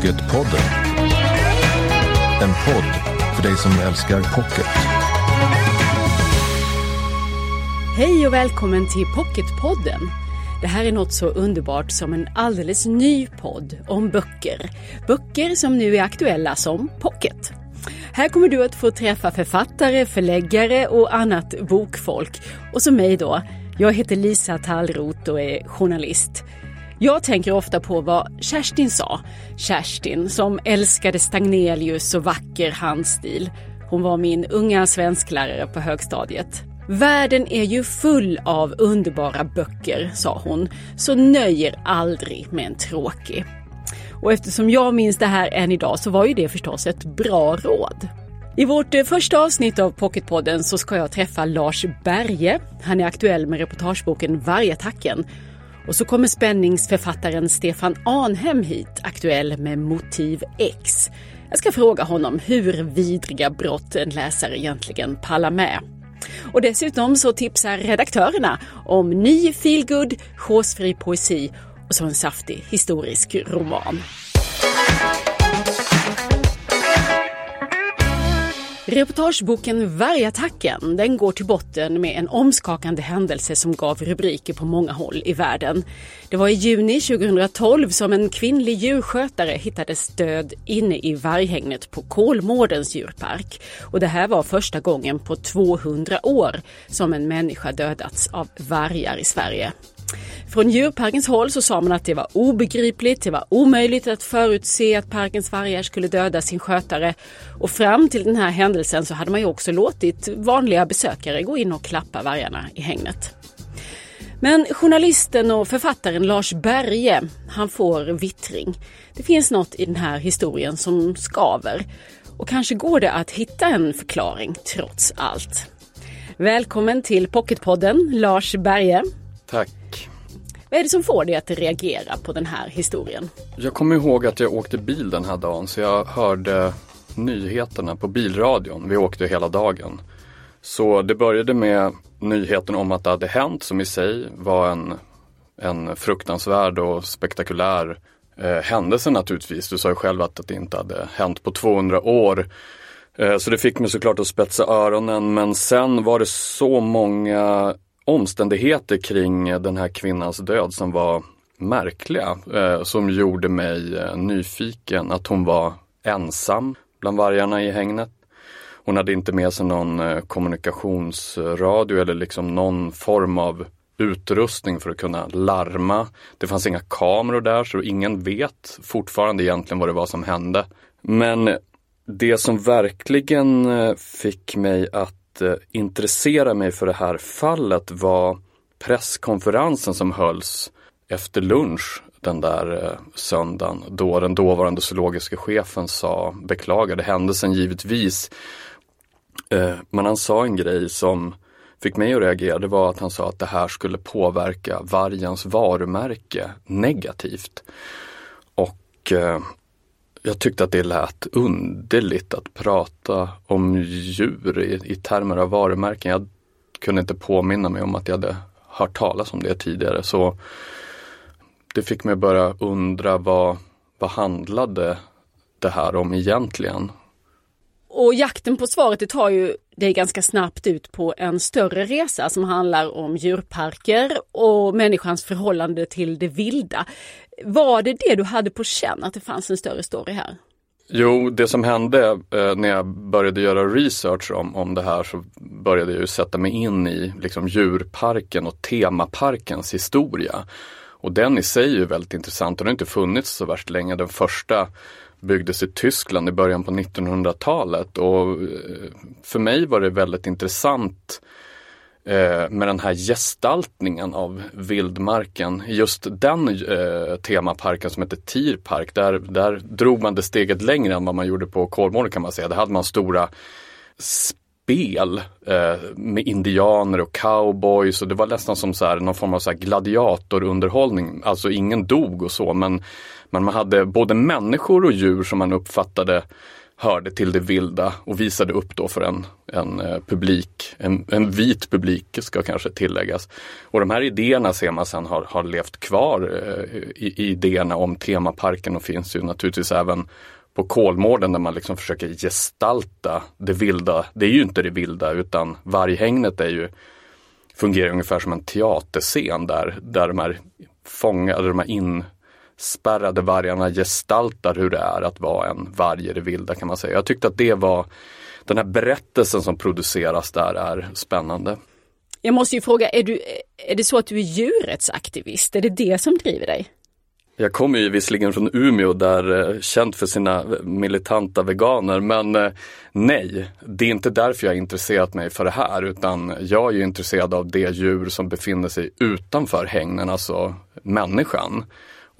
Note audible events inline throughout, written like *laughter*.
Pocketpodden. En podd för dig som älskar pocket. Hej och välkommen till Pocketpodden. Det här är något så underbart som en alldeles ny podd om böcker. Böcker som nu är aktuella som pocket. Här kommer du att få träffa författare, förläggare och annat bokfolk. Och så mig då. Jag heter Lisa Tallroth och är journalist. Jag tänker ofta på vad Kerstin sa. Kerstin som älskade Stagnelius och vacker handstil. Hon var min unga svensklärare på högstadiet. Världen är ju full av underbara böcker, sa hon, så nöjer aldrig med en tråkig. Och eftersom jag minns det här än idag så var ju det förstås ett bra råd. I vårt eh, första avsnitt av Pocketpodden så ska jag träffa Lars Berge. Han är aktuell med reportageboken Vargattacken. Och så kommer spänningsförfattaren Stefan Arnhem hit, aktuell med Motiv X. Jag ska fråga honom hur vidriga brott en läsare egentligen pallar med. Och dessutom så tipsar redaktörerna om ny feelgood, chosefri poesi och så en saftig historisk roman. Reportageboken Vargattacken den går till botten med en omskakande händelse som gav rubriker på många håll i världen. Det var i juni 2012 som en kvinnlig djurskötare hittades död inne i varghägnet på Kolmårdens djurpark. Och det här var första gången på 200 år som en människa dödats av vargar i Sverige. Från djurparkens håll så sa man att det var obegripligt, det var omöjligt att förutse att parkens vargar skulle döda sin skötare. Och fram till den här händelsen så hade man ju också låtit vanliga besökare gå in och klappa vargarna i hägnet. Men journalisten och författaren Lars Berge, han får vittring. Det finns något i den här historien som skaver. Och kanske går det att hitta en förklaring trots allt. Välkommen till Pocketpodden, Lars Berge. Tack. Vad är det som får dig att reagera på den här historien? Jag kommer ihåg att jag åkte bil den här dagen så jag hörde nyheterna på bilradion. Vi åkte hela dagen. Så det började med nyheten om att det hade hänt som i sig var en, en fruktansvärd och spektakulär eh, händelse naturligtvis. Du sa ju själv att det inte hade hänt på 200 år. Eh, så det fick mig såklart att spetsa öronen men sen var det så många omständigheter kring den här kvinnans död som var märkliga. Eh, som gjorde mig eh, nyfiken. Att hon var ensam bland vargarna i hägnet. Hon hade inte med sig någon eh, kommunikationsradio eller liksom någon form av utrustning för att kunna larma. Det fanns inga kameror där så ingen vet fortfarande egentligen vad det var som hände. Men det som verkligen eh, fick mig att intressera mig för det här fallet var presskonferensen som hölls efter lunch den där eh, söndagen då den dåvarande zoologiska chefen sa, beklagade händelsen givetvis. Eh, men han sa en grej som fick mig att reagera. Det var att han sa att det här skulle påverka vargens varumärke negativt. Och eh, jag tyckte att det lät underligt att prata om djur i, i termer av varumärken. Jag kunde inte påminna mig om att jag hade hört talas om det tidigare. Så det fick mig att börja undra vad, vad handlade det här om egentligen? Och jakten på svaret det tar ju dig ganska snabbt ut på en större resa som handlar om djurparker och människans förhållande till det vilda. Var det det du hade på känn, att det fanns en större story här? Jo, det som hände eh, när jag började göra research om, om det här så började jag ju sätta mig in i liksom, djurparken och temaparkens historia. Och den i sig är ju väldigt intressant och den har inte funnits så värst länge. Den första byggdes i Tyskland i början på 1900-talet och eh, för mig var det väldigt intressant eh, med den här gestaltningen av vildmarken. Just den eh, temaparken som heter Tierpark, där, där drog man det steget längre än vad man gjorde på Kolmården kan man säga. Där hade man stora spel eh, med indianer och cowboys och det var nästan som så här, någon form av så gladiatorunderhållning. Alltså ingen dog och så men, men man hade både människor och djur som man uppfattade hörde till det vilda och visade upp då för en, en eh, publik, en, en vit publik ska kanske tilläggas. Och de här idéerna ser man sen har, har levt kvar, eh, i, i, idéerna om temaparken och finns ju naturligtvis även på Kolmården där man liksom försöker gestalta det vilda. Det är ju inte det vilda utan varghägnet är ju fungerar ungefär som en teaterscen där, där de här fångade, de här inspärrade vargarna gestaltar hur det är att vara en varg i det vilda kan man säga. Jag tyckte att det var, den här berättelsen som produceras där är spännande. Jag måste ju fråga, är, du, är det så att du är djurrättsaktivist? Är det det som driver dig? Jag kommer ju visserligen från Umeå där eh, känt för sina militanta veganer men eh, nej, det är inte därför jag intresserat mig för det här utan jag är ju intresserad av det djur som befinner sig utanför hägnen, alltså människan.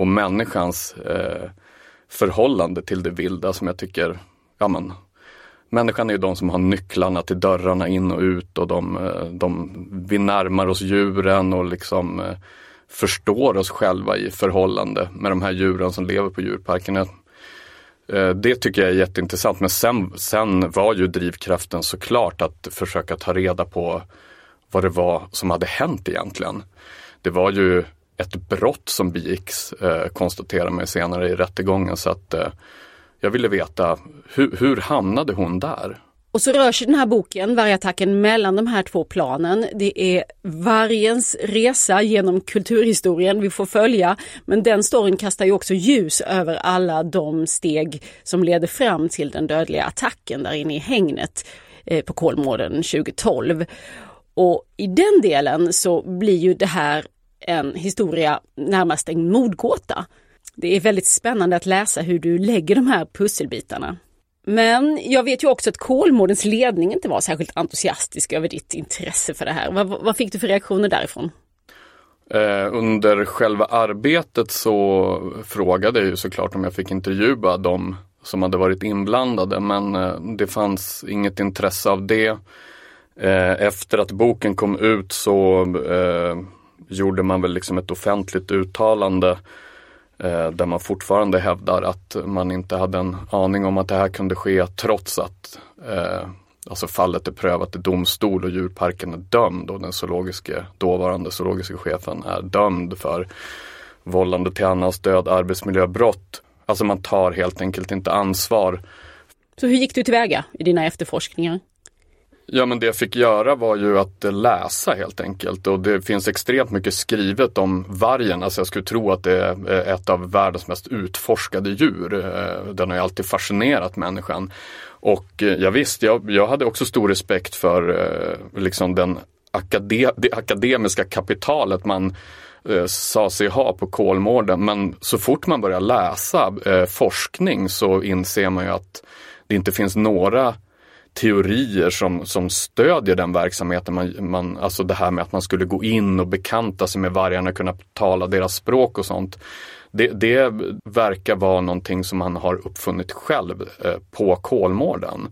Och människans eh, förhållande till det vilda som jag tycker, ja men Människan är ju de som har nycklarna till dörrarna in och ut och de, eh, de vi närmar oss djuren och liksom eh, förstår oss själva i förhållande med de här djuren som lever på djurparkerna. Eh, det tycker jag är jätteintressant men sen, sen var ju drivkraften såklart att försöka ta reda på vad det var som hade hänt egentligen. Det var ju ett brott som begicks, eh, konstaterar man senare i rättegången så att eh, jag ville veta hur, hur hamnade hon där? Och så rör sig den här boken, Vargattacken, mellan de här två planen. Det är vargens resa genom kulturhistorien vi får följa, men den storyn kastar ju också ljus över alla de steg som leder fram till den dödliga attacken där inne i hängnet eh, på Kolmården 2012. Och i den delen så blir ju det här en historia närmast en mordgåta. Det är väldigt spännande att läsa hur du lägger de här pusselbitarna. Men jag vet ju också att Kolmårdens ledning inte var särskilt entusiastisk över ditt intresse för det här. Vad, vad fick du för reaktioner därifrån? Eh, under själva arbetet så frågade jag ju såklart om jag fick intervjua dem som hade varit inblandade men eh, det fanns inget intresse av det. Eh, efter att boken kom ut så eh, gjorde man väl liksom ett offentligt uttalande Eh, där man fortfarande hävdar att man inte hade en aning om att det här kunde ske trots att eh, alltså fallet är prövat i domstol och djurparken är dömd och den zoologiske, dåvarande zoologiska chefen är dömd för vållande till annans död, arbetsmiljöbrott. Alltså man tar helt enkelt inte ansvar. Så hur gick du tillväga i dina efterforskningar? Ja men det jag fick göra var ju att eh, läsa helt enkelt och det finns extremt mycket skrivet om vargen. Alltså jag skulle tro att det är eh, ett av världens mest utforskade djur. Eh, den har ju alltid fascinerat människan. Och ja, visst, jag, jag hade också stor respekt för liksom den akade det akademiska kapitalet man eh, sa sig ha på Kolmården. Men så fort man börjar läsa eh, forskning så inser man ju att det inte finns några teorier som, som stödjer den verksamheten. Man, man, alltså det här med att man skulle gå in och bekanta sig med vargarna, kunna tala deras språk och sånt. Det, det verkar vara någonting som man har uppfunnit själv eh, på Kolmården.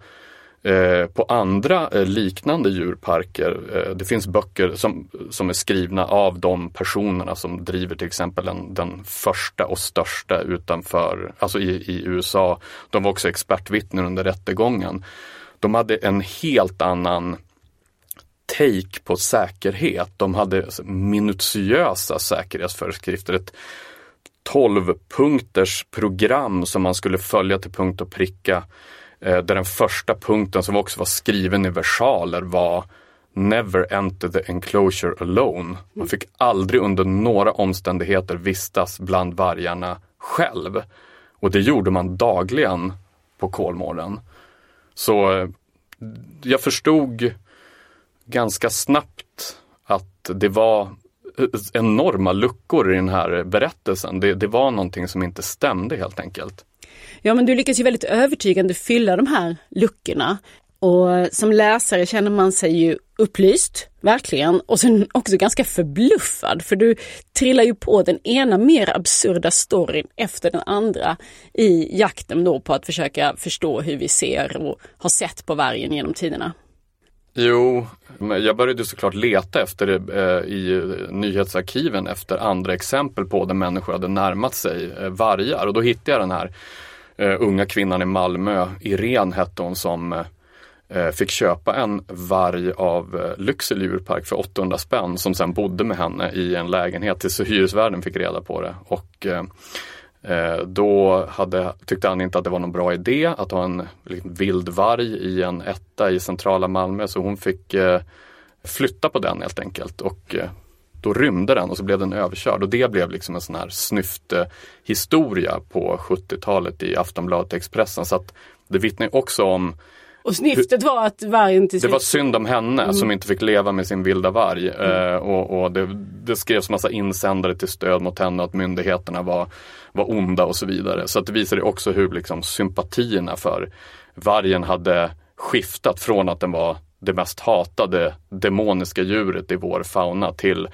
Eh, på andra eh, liknande djurparker, eh, det finns böcker som, som är skrivna av de personerna som driver till exempel den, den första och största utanför, alltså i, i USA. De var också expertvittnen under rättegången de hade en helt annan take på säkerhet. De hade minutiösa säkerhetsföreskrifter. Ett 12 punkters program som man skulle följa till punkt och pricka. Eh, där den första punkten som också var skriven i versaler var Never enter the enclosure alone. Man fick aldrig under några omständigheter vistas bland vargarna själv. Och det gjorde man dagligen på Kolmården. Så eh, jag förstod ganska snabbt att det var enorma luckor i den här berättelsen. Det, det var någonting som inte stämde helt enkelt. Ja men du lyckas ju väldigt övertygande fylla de här luckorna. Och som läsare känner man sig ju upplyst, verkligen, och sen också ganska förbluffad för du trillar ju på den ena mer absurda storyn efter den andra i jakten då på att försöka förstå hur vi ser och har sett på vargen genom tiderna. Jo, jag började såklart leta efter det eh, i nyhetsarkiven efter andra exempel på där människor hade närmat sig eh, vargar och då hittade jag den här eh, unga kvinnan i Malmö, Irene hette hon som eh, Eh, fick köpa en varg av eh, Lycksele djurpark för 800 spänn som sen bodde med henne i en lägenhet tills hyresvärden fick reda på det. Och eh, då hade, tyckte han inte att det var någon bra idé att ha en vild varg i en etta i centrala Malmö så hon fick flytta på den helt enkelt. Och då rymde den och så blev den överkörd och det blev liksom en sån här snyfthistoria på 70-talet i Aftonbladet Expressen. Så att det vittnar också om och snyftet var att vargen till Det var synd om henne mm. som inte fick leva med sin vilda varg. Mm. Eh, och, och det, det, skrevs massa insändare till stöd mot henne att myndigheterna var, var onda och så vidare. Så att det visade också hur liksom, sympatierna för vargen hade skiftat från att den var det mest hatade demoniska djuret i vår fauna till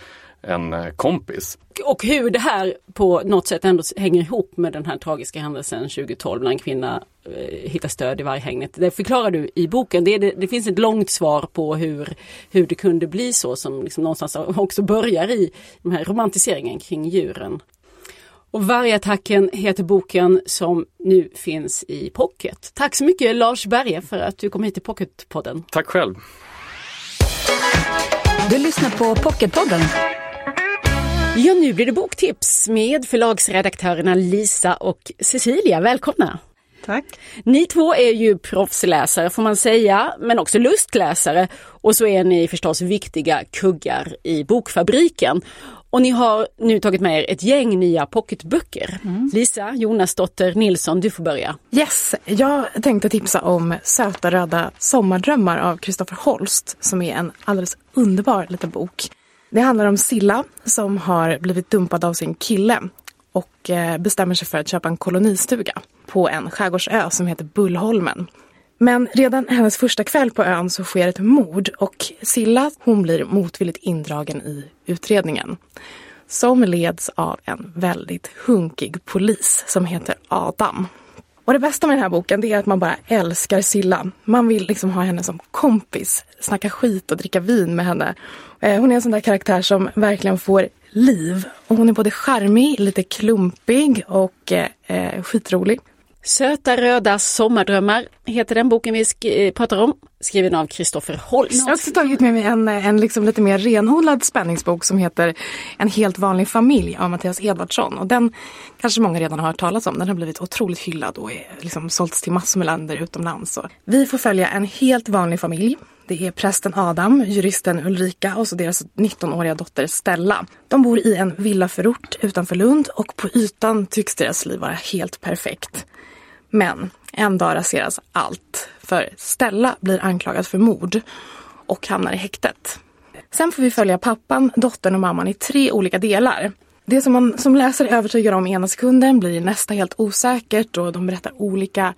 en eh, kompis. Och hur det här på något sätt ändå hänger ihop med den här tragiska händelsen 2012 när en kvinna eh, hittar stöd i varghägnet. Det förklarar du i boken. Det, det, det, finns ett långt svar på hur, hur det kunde bli så som liksom någonstans också börjar i den här romantiseringen kring djuren. Och Vargattacken heter boken som nu finns i Pocket. Tack så mycket Lars Berge för att du kom hit till Pocketpodden. Tack själv. Du lyssnar på Pocketpodden. Ja, nu blir det boktips med förlagsredaktörerna Lisa och Cecilia. Välkomna! Tack! Ni två är ju proffsläsare får man säga, men också lustläsare. Och så är ni förstås viktiga kuggar i bokfabriken. Och ni har nu tagit med er ett gäng nya pocketböcker. Mm. Lisa Jonasdotter Nilsson, du får börja. Yes, jag tänkte tipsa om Söta röda sommardrömmar av Kristoffer Holst som är en alldeles underbar liten bok. Det handlar om Silla som har blivit dumpad av sin kille och eh, bestämmer sig för att köpa en kolonistuga på en skärgårdsö som heter Bullholmen. Men redan hennes första kväll på ön så sker ett mord och Silla hon blir motvilligt indragen i utredningen. Som leds av en väldigt hunkig polis som heter Adam. Och det bästa med den här boken det är att man bara älskar Silla. Man vill liksom ha henne som kompis, snacka skit och dricka vin med henne. Eh, hon är en sån där karaktär som verkligen får liv. Och hon är både charmig, lite klumpig och eh, eh skitrolig. Söta röda sommardrömmar heter den boken vi sk- eh, pratar om, skriven av Kristoffer Holst. Jag har också tagit med mig en, eh, en liksom lite mer renodlad spänningsbok som heter En helt vanlig familj av Mattias Edvardsson. Och den kanske många redan har hört talas om. Den har blivit otroligt hyllad och är liksom sålts till massor med länder utomlands. Och vi får följa en helt vanlig familj det är prästen Adam, juristen Ulrika och så deras 19-åriga dotter Stella. De bor i en villaförort utanför Lund och på ytan tycks deras liv vara helt perfekt. Men en dag raseras allt. För Stella blir anklagad för mord och hamnar i häktet. Sen får vi följa pappan, dottern och mamman i tre olika delar. Det som man som läsare är övertygad om ena sekunden blir i nästa helt osäkert och de berättar olika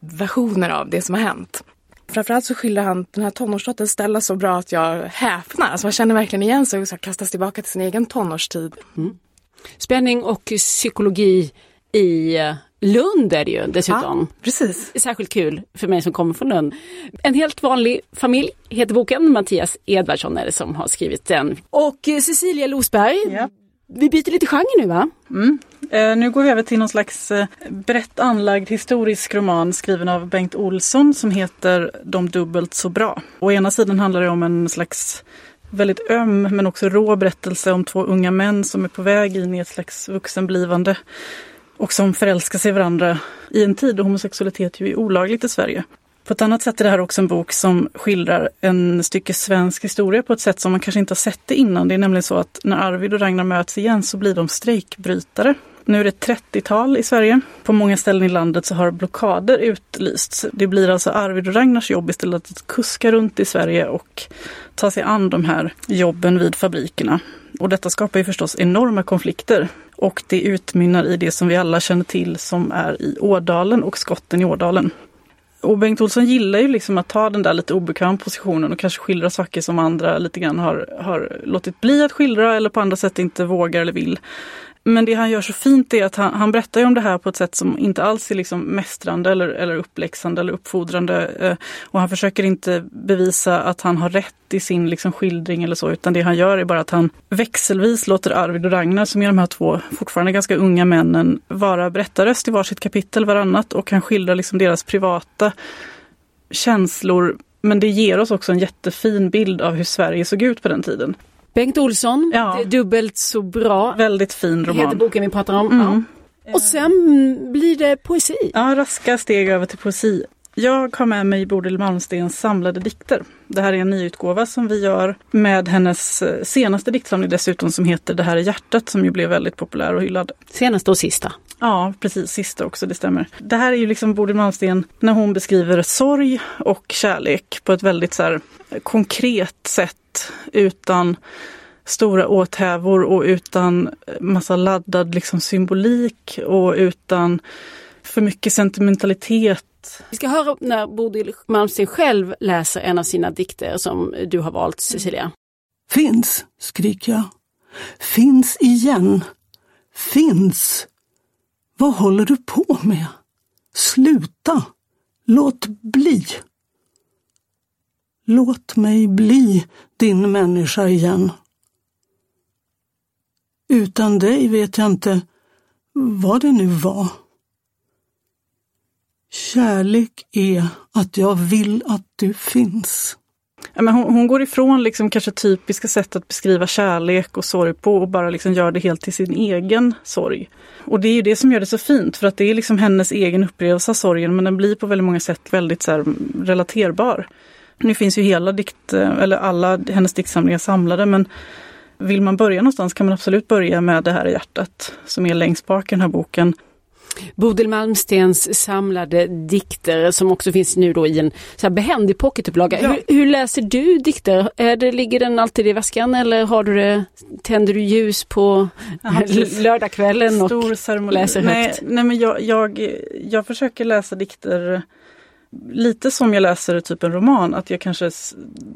versioner av det som har hänt. Framförallt så skildrar han den här tonårsdottern Stella så bra att jag häpnar. Alltså man känner verkligen igen sig och så kastas tillbaka till sin egen tonårstid. Mm. Spänning och psykologi i eh, Lund är det ju dessutom. Ja, precis. Särskilt kul för mig som kommer från Lund. En helt vanlig familj heter boken. Mattias Edvardsson är det som har skrivit den. Och eh, Cecilia Losberg, ja. vi byter lite genre nu va? Mm. Eh, nu går vi över till någon slags eh, brett anlagd historisk roman skriven av Bengt Olsson som heter De dubbelt så bra. Å ena sidan handlar det om en slags väldigt öm men också rå berättelse om två unga män som är på väg in i ett slags vuxenblivande och som förälskar sig i varandra i en tid då homosexualitet ju är olagligt i Sverige. På ett annat sätt är det här också en bok som skildrar en stycke svensk historia på ett sätt som man kanske inte har sett det innan. Det är nämligen så att när Arvid och Ragnar möts igen så blir de strejkbrytare. Nu är det 30-tal i Sverige. På många ställen i landet så har blockader utlysts. Det blir alltså Arvid och Ragnars jobb istället att kuska runt i Sverige och ta sig an de här jobben vid fabrikerna. Och detta skapar ju förstås enorma konflikter. Och det utmynnar i det som vi alla känner till som är i Ådalen och skotten i Ådalen. Och Bengt Olsson gillar ju liksom att ta den där lite obekväma positionen och kanske skildra saker som andra lite grann har, har låtit bli att skildra eller på andra sätt inte vågar eller vill. Men det han gör så fint är att han, han berättar ju om det här på ett sätt som inte alls är liksom mästrande eller, eller uppläxande eller uppfordrande. Eh, och han försöker inte bevisa att han har rätt i sin liksom skildring eller så, utan det han gör är bara att han växelvis låter Arvid och Ragnar, som är de här två fortfarande ganska unga männen, vara berättarröst i varsitt kapitel varannat och han skildrar liksom deras privata känslor. Men det ger oss också en jättefin bild av hur Sverige såg ut på den tiden. Bengt Olsson, Ja. dubbelt så bra. Väldigt fin Det heter roman. boken vi pratar om. Mm. Ja. Och sen blir det poesi. Ja, raska steg över till poesi. Jag har med mig Bodil Malmstens samlade dikter. Det här är en nyutgåva som vi gör med hennes eh, senaste diktsamling dessutom som heter Det här är hjärtat som ju blev väldigt populär och hyllad. Senaste och sista. Ja, precis. Sista också, det stämmer. Det här är ju liksom Bodil Malmsten när hon beskriver sorg och kärlek på ett väldigt så här, konkret sätt utan stora åthävor och utan massa laddad liksom, symbolik och utan för mycket sentimentalitet. Vi ska höra när Bodil Malmsten själv läser en av sina dikter som du har valt Cecilia. Finns, skriker jag. Finns igen. Finns. Vad håller du på med? Sluta. Låt bli. Låt mig bli din människa igen. Utan dig vet jag inte vad det nu var. Kärlek är att jag vill att du finns. Ja, men hon, hon går ifrån liksom kanske typiska sätt att beskriva kärlek och sorg på och bara liksom gör det helt till sin egen sorg. Och det är ju det som gör det så fint för att det är liksom hennes egen upplevelse av sorgen men den blir på väldigt många sätt väldigt så här, relaterbar. Nu finns ju hela dikt, eh, eller alla hennes diktsamlingar samlade men vill man börja någonstans kan man absolut börja med Det här är hjärtat som är längst bak i den här boken. Bodil Malmstens samlade dikter som också finns nu då i en så här behändig pocketupplaga. Ja. Hur, hur läser du dikter? Är det, ligger den alltid i väskan eller har du det, tänder du ljus på precis. *laughs* lördagskvällen? Och, ceremoni. läser nej, högt. nej men jag, jag, jag försöker läsa dikter lite som jag läser typ en roman. Att jag kanske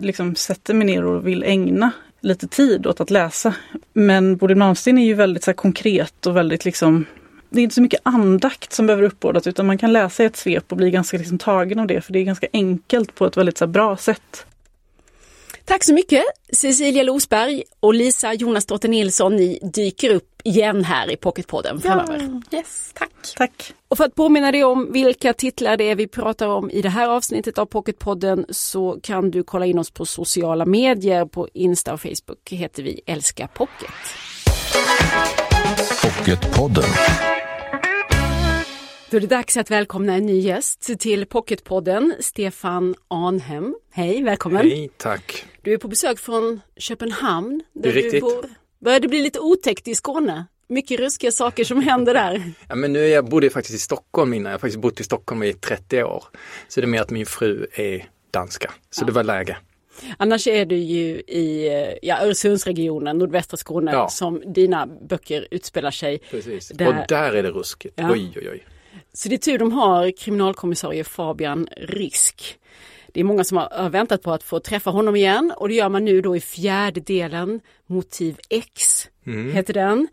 liksom sätter mig ner och vill ägna lite tid åt att läsa. Men Bodil Malmsten är ju väldigt så konkret och väldigt liksom det är inte så mycket andakt som behöver uppbådas utan man kan läsa i ett svep och bli ganska liksom tagen av det för det är ganska enkelt på ett väldigt så här, bra sätt. Tack så mycket Cecilia Losberg och Lisa Jonasdotter Nilsson. Ni dyker upp igen här i Pocketpodden framöver. Yes, tack. Tack! Och för att påminna dig om vilka titlar det är vi pratar om i det här avsnittet av Pocketpodden så kan du kolla in oss på sociala medier. På Insta och Facebook heter vi Älska Pocket. Pocketpodden. Då är det dags att välkomna en ny gäst till Pocketpodden, Stefan Arnhem. Hej, välkommen! Hej, tack. Du är på besök från Köpenhamn. Där Det är du riktigt. bor. Börjar det bli lite otäckt i Skåne? Mycket ruskiga saker som händer där. Ja, men nu är jag bodde faktiskt i Stockholm innan. Jag har faktiskt bott i Stockholm i 30 år. Så det är mer att min fru är danska. Så det var läge. Annars är du ju i ja, Öresundsregionen, nordvästra Skåne, Ja. som dina böcker utspelar sig. Precis. Där- Och där är det ruskigt. Ja. Oj, oj, oj. Så det är tur de har kriminalkommissarie Fabian Risk. Det är många som har väntat på att få träffa honom igen och det gör man nu då i fjärde delen, Motiv X heter den.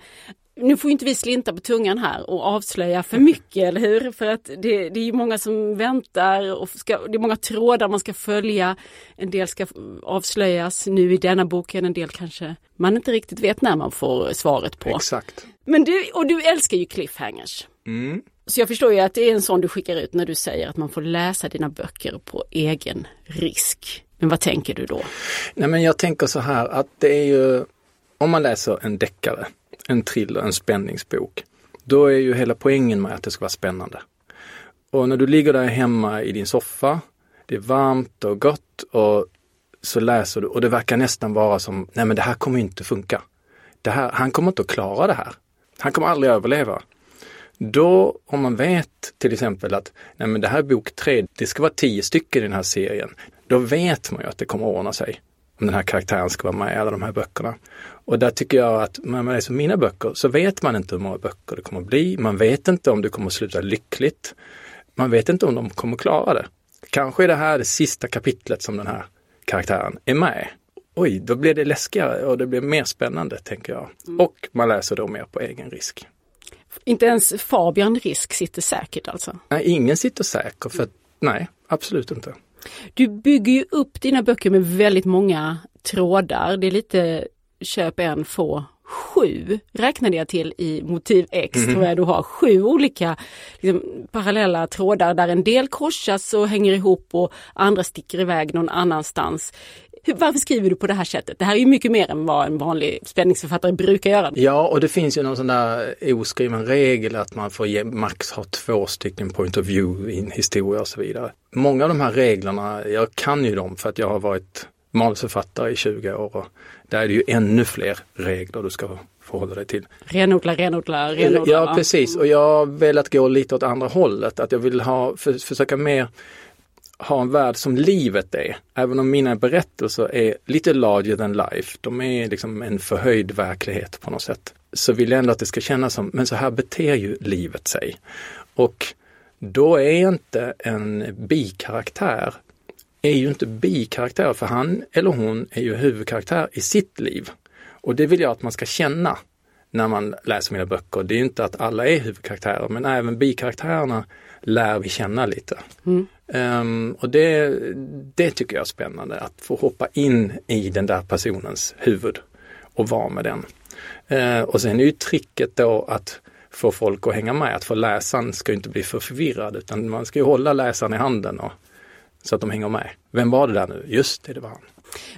Nu får inte vi slinta på tungan här och avslöja för mycket, eller hur? För att det, det är många som väntar och ska, det är många trådar man ska följa. En del ska avslöjas nu i denna boken, en del kanske man inte riktigt vet när man får svaret på. Exakt. Men du, och du älskar ju cliffhangers. Mm. Så jag förstår ju att det är en sån du skickar ut när du säger att man får läsa dina böcker på egen risk. Men vad tänker du då? Nej, men jag tänker så här att det är ju, om man läser en deckare, en thriller, en spänningsbok, då är ju hela poängen med att det ska vara spännande. Och när du ligger där hemma i din soffa, det är varmt och gott och så läser du och det verkar nästan vara som, nej men det här kommer inte funka. Det här, han kommer inte att klara det här. Han kommer aldrig överleva. Då, om man vet till exempel att nej men det här är bok tre, det ska vara tio stycken i den här serien. Då vet man ju att det kommer att ordna sig. Om den här karaktären ska vara med i alla de här böckerna. Och där tycker jag att när man läser mina böcker så vet man inte hur många böcker det kommer att bli. Man vet inte om det kommer att sluta lyckligt. Man vet inte om de kommer att klara det. Kanske är det här det sista kapitlet som den här karaktären är med. oj, då blir det läskigare och det blir mer spännande tänker jag. Och man läser då mer på egen risk. Inte ens Fabian Risk sitter säkert alltså? Nej, ingen sitter säker för nej, absolut inte. Du bygger ju upp dina böcker med väldigt många trådar. Det är lite köp en, få sju, räknade jag till i motiv X, Mhm. tror jag du har. Sju olika liksom, parallella trådar där en del korsas och hänger ihop och andra sticker iväg någon annanstans. Hur, varför skriver du på det här sättet? Det här är ju mycket mer än vad en vanlig spänningsförfattare brukar göra. Ja, och det finns ju någon sån där oskriven regel att man får ge, max ha två stycken point of view i en historia och så vidare. Många av de här reglerna, jag kan ju dem för att jag har varit manusförfattare i 20 år och där är det ju ännu fler regler du ska förhålla dig till. Renodla, renodla, renodla. Ja, precis. Och jag har velat gå lite åt andra hållet. Att jag vill ha, för, försöka mer ha en värld som livet är. Även om mina berättelser är lite larger than life. De är liksom en förhöjd verklighet på något sätt. Så vill jag ändå att det ska kännas som, men så här beter ju livet sig. Och då är inte en bikaraktär är ju inte bikaraktär för han eller hon är ju huvudkaraktär i sitt liv. Och det vill jag att man ska känna när man läser mina böcker. Det är inte att alla är huvudkaraktärer men även bikaraktärerna lär vi känna lite. Mm. Um, och det, det tycker jag är spännande, att få hoppa in i den där personens huvud och vara med den. Uh, och sen är ju tricket då att få folk att hänga med, att få läsaren ska inte bli för förvirrad utan man ska ju hålla läsaren i handen och, så att de hänger med. Vem var det där nu? Just det, det var han.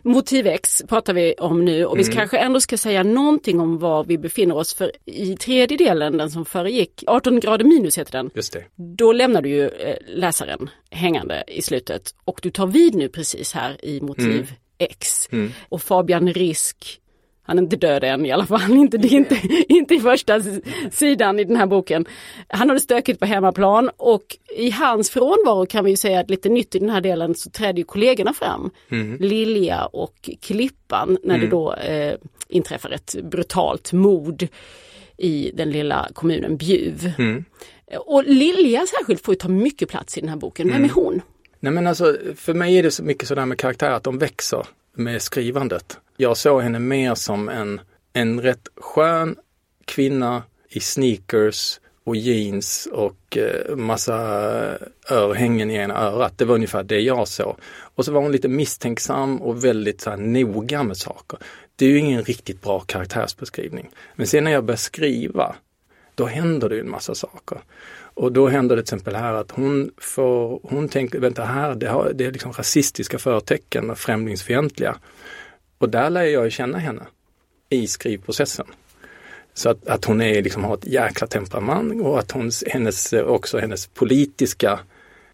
Motiv X pratar vi om nu och vi Mm. kanske ändå ska säga någonting om var vi befinner oss för i tredje delen, den som föregick, 18 grader minus heter den. Just det. Då lämnar du ju eh, läsaren hängande i slutet och du tar vid nu precis här i motiv Mm. X. Och Fabian Risk, han är inte död än i alla fall, *laughs* inte, det inte, inte i första sidan i den här boken. Han har det stökigt på hemmaplan och i hans frånvaro kan vi ju säga att lite nytt i den här delen så träder ju kollegorna fram. Lilja och Klippan när det då eh, inträffar ett brutalt mord i den lilla kommunen Bjuv. Och Lilja särskilt får ju ta mycket plats i den här boken. Vem är hon? Nej men alltså, för mig är det så mycket sådär med karaktär att de växer med skrivandet. Jag såg henne mer som en, en rätt skön kvinna i sneakers och jeans och eh, massa örhängen i ena örat. Det var ungefär det jag såg. Och så var hon lite misstänksam och väldigt så här, noga med saker. Det är ju ingen riktigt bra karaktärsbeskrivning. Men sen när jag började skriva, då händer det ju en massa saker. Och då händer det till exempel här att hon får, hon tänker, vänta här, det, har, det är liksom rasistiska förtecken och främlingsfientliga. Och där lär jag känna henne i skrivprocessen. Så att, att hon är, liksom, har ett jäkla temperament och att hon, hennes, också hennes politiska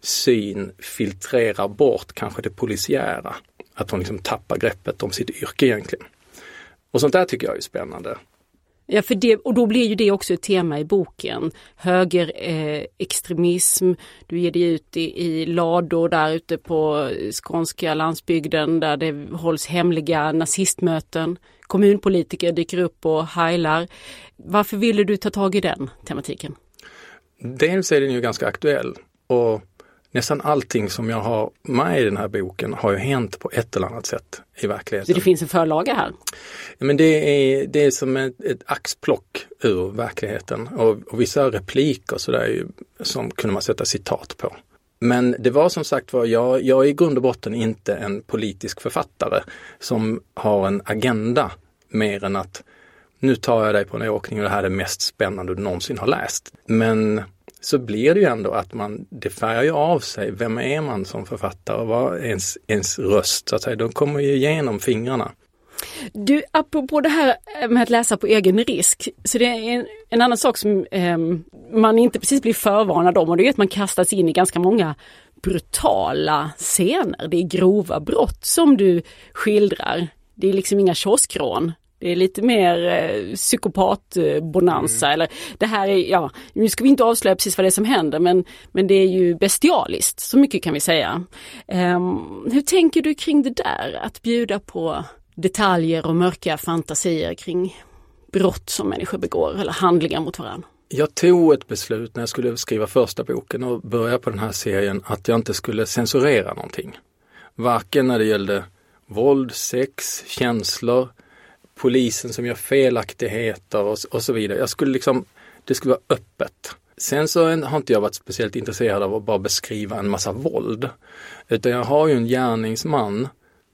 syn filtrerar bort kanske det polisiära. Att hon liksom tappar greppet om sitt yrke egentligen. Och sånt där tycker jag är spännande. Ja, för det, och då blir ju det också ett tema i boken. Högerextremism, eh, extremism. du ger dig ut i, i lador där ute på skånska landsbygden där det hålls hemliga nazistmöten. Kommunpolitiker dyker upp och heilar. Varför ville du ta tag i den tematiken? Dels är den ju ganska aktuell och nästan allting som jag har med i den här boken har ju hänt på ett eller annat sätt i Så verkligheten. det finns en förlaga här. Men det är, det är som ett, ett axplock ur verkligheten och, och vissa repliker så där som kunde man sätta citat på. Men det var som sagt var, jag, jag är i grund och botten inte en politisk författare som har en agenda mer än att nu tar jag dig på en åkning och det här är det mest spännande du någonsin har läst. Men så blir det ju ändå att man, det färgar ju av sig. Vem är man som författare och vad är ens, ens röst? Så att säga. De kommer ju igenom fingrarna. Du, apropå det här med att läsa på egen risk, så det är en, en annan sak som eh, man inte precis blir förvarnad om och det är att man kastas in i ganska många brutala scener. Det är grova brott som du skildrar. Det är liksom inga kioskrån. Det är lite mer eh, psykopatbonanza eller det här är, ja, nu ska vi inte avslöja precis vad det är som händer men, men det är ju bestialiskt, så mycket kan vi säga. Ehm, hur tänker du kring det där, att bjuda på detaljer och mörka fantasier kring brott som människor begår eller handlingar mot varandra? Jag tog ett beslut när jag skulle skriva första boken och börja på den här serien att jag inte skulle censurera någonting. Varken när det gällde våld, sex, känslor, polisen som gör felaktigheter och, och så vidare. Jag skulle liksom, det skulle vara öppet. Sen så har inte jag varit speciellt intresserad av att bara beskriva en massa våld. Utan jag har ju en gärningsman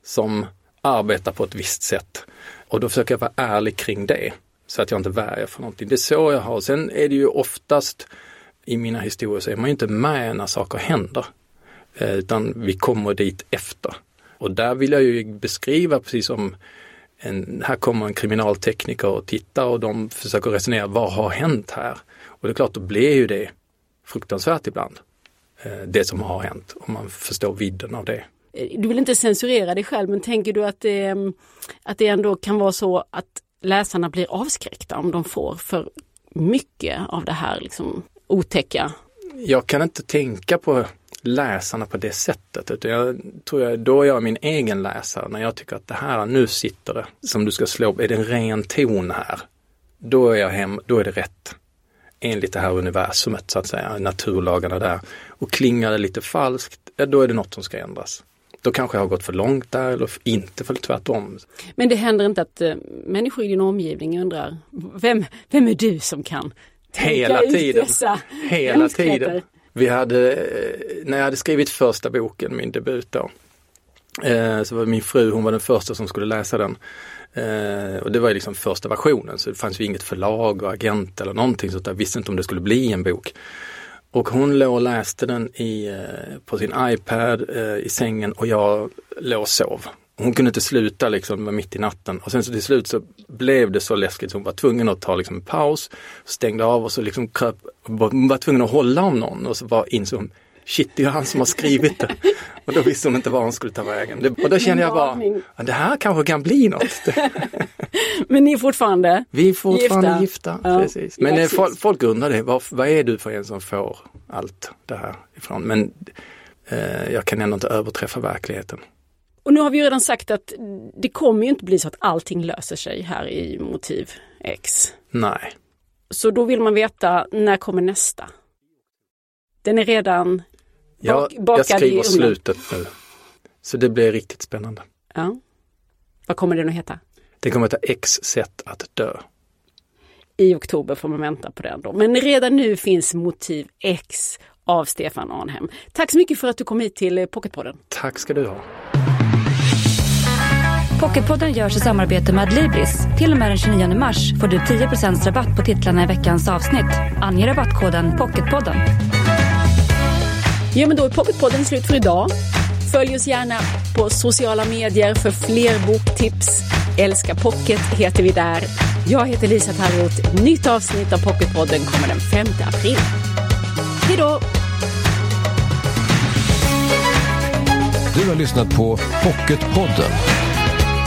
som arbetar på ett visst sätt. Och då försöker jag vara ärlig kring det. Så att jag inte värjer för någonting. Det är så jag har. Sen är det ju oftast i mina historier så är man ju inte med när saker händer. Eh, utan vi kommer dit efter. Och där vill jag ju beskriva precis som en, här kommer en kriminaltekniker och tittar och de försöker resonera, vad har hänt här? Och det är klart, då blir ju det fruktansvärt ibland. Eh, det som har hänt, om man förstår vidden av det. Eh, du vill inte censurera dig själv, men tänker du att det, mm, att det ändå kan vara så att läsarna blir avskräckta om de får för mycket av det här liksom otäcka? Jag kan inte tänka på läsarna på det sättet. Utan jag tror jag, då är jag min egen läsare. När jag tycker att det här, nu sitter det som du ska slå, är det en ren ton här? Då är jag hem, då är det rätt. Enligt det här universumet så att säga, naturlagarna där. Och klingar det lite falskt, ja, då är det något som ska ändras. Då kanske jag har gått för långt där eller inte för tvärtom. Men det händer inte att eh, människor i din omgivning undrar, vem, vem är du som kan Hela tiden. Hela tiden. Vi hade, eh, när jag hade skrivit första boken, min debut då, eh, så var min fru, hon var den första som skulle läsa den. Eh, och det var liksom första versionen så det fanns ju inget förlag och agent eller någonting så jag visste inte om det skulle bli en bok. Och hon låg och läste den i, på sin iPad i sängen och jag låg och sov. Hon kunde inte sluta liksom mitt i natten och sen så till slut så blev det så läskigt så hon var tvungen att ta liksom en paus, stängde av och så liksom kröp, hon var tvungen att hålla om någon och så var insåg hon Shit, det är han som har skrivit det. Och då visste hon inte var hon skulle ta vägen. och då kände jag bara, det här kanske kan bli något. *laughs* Men ni är fortfarande Vi är fortfarande gifta. gifta ja. precis. Men ja, folk, folk undrar det, vad, vad är du för en som får allt det här ifrån? Men eh, jag kan ändå inte överträffa verkligheten. Och nu har vi ju redan sagt att det kommer ju inte bli så att allting löser sig här i motiv X. Nej. Så då vill man veta, när kommer nästa? Den är redan bak, ja, bakad Jag skriver slutet nu. Så det blir riktigt spännande. Ja. Vad kommer den att heta? Den kommer att heta X sätt att dö. I oktober får man vänta på den då. Men redan nu finns motiv X av Stefan Arnhem. Tack så mycket för att du kom hit till Pocketpodden. Tack ska du ha. Pocketpodden görs i samarbete med Adlibris. Till och med den 29 mars får du 10 rabatt på titlarna i veckans avsnitt. Ange rabattkoden Pocketpodden. Ja, men då är Pocketpodden slut för idag. Följ oss gärna på sociala medier för fler boktips. Älska Pocket heter vi där. Jag heter Lisa Tallroth. Nytt avsnitt av Pocketpodden kommer den 5 april. Hej då! Du har lyssnat på Pocketpodden.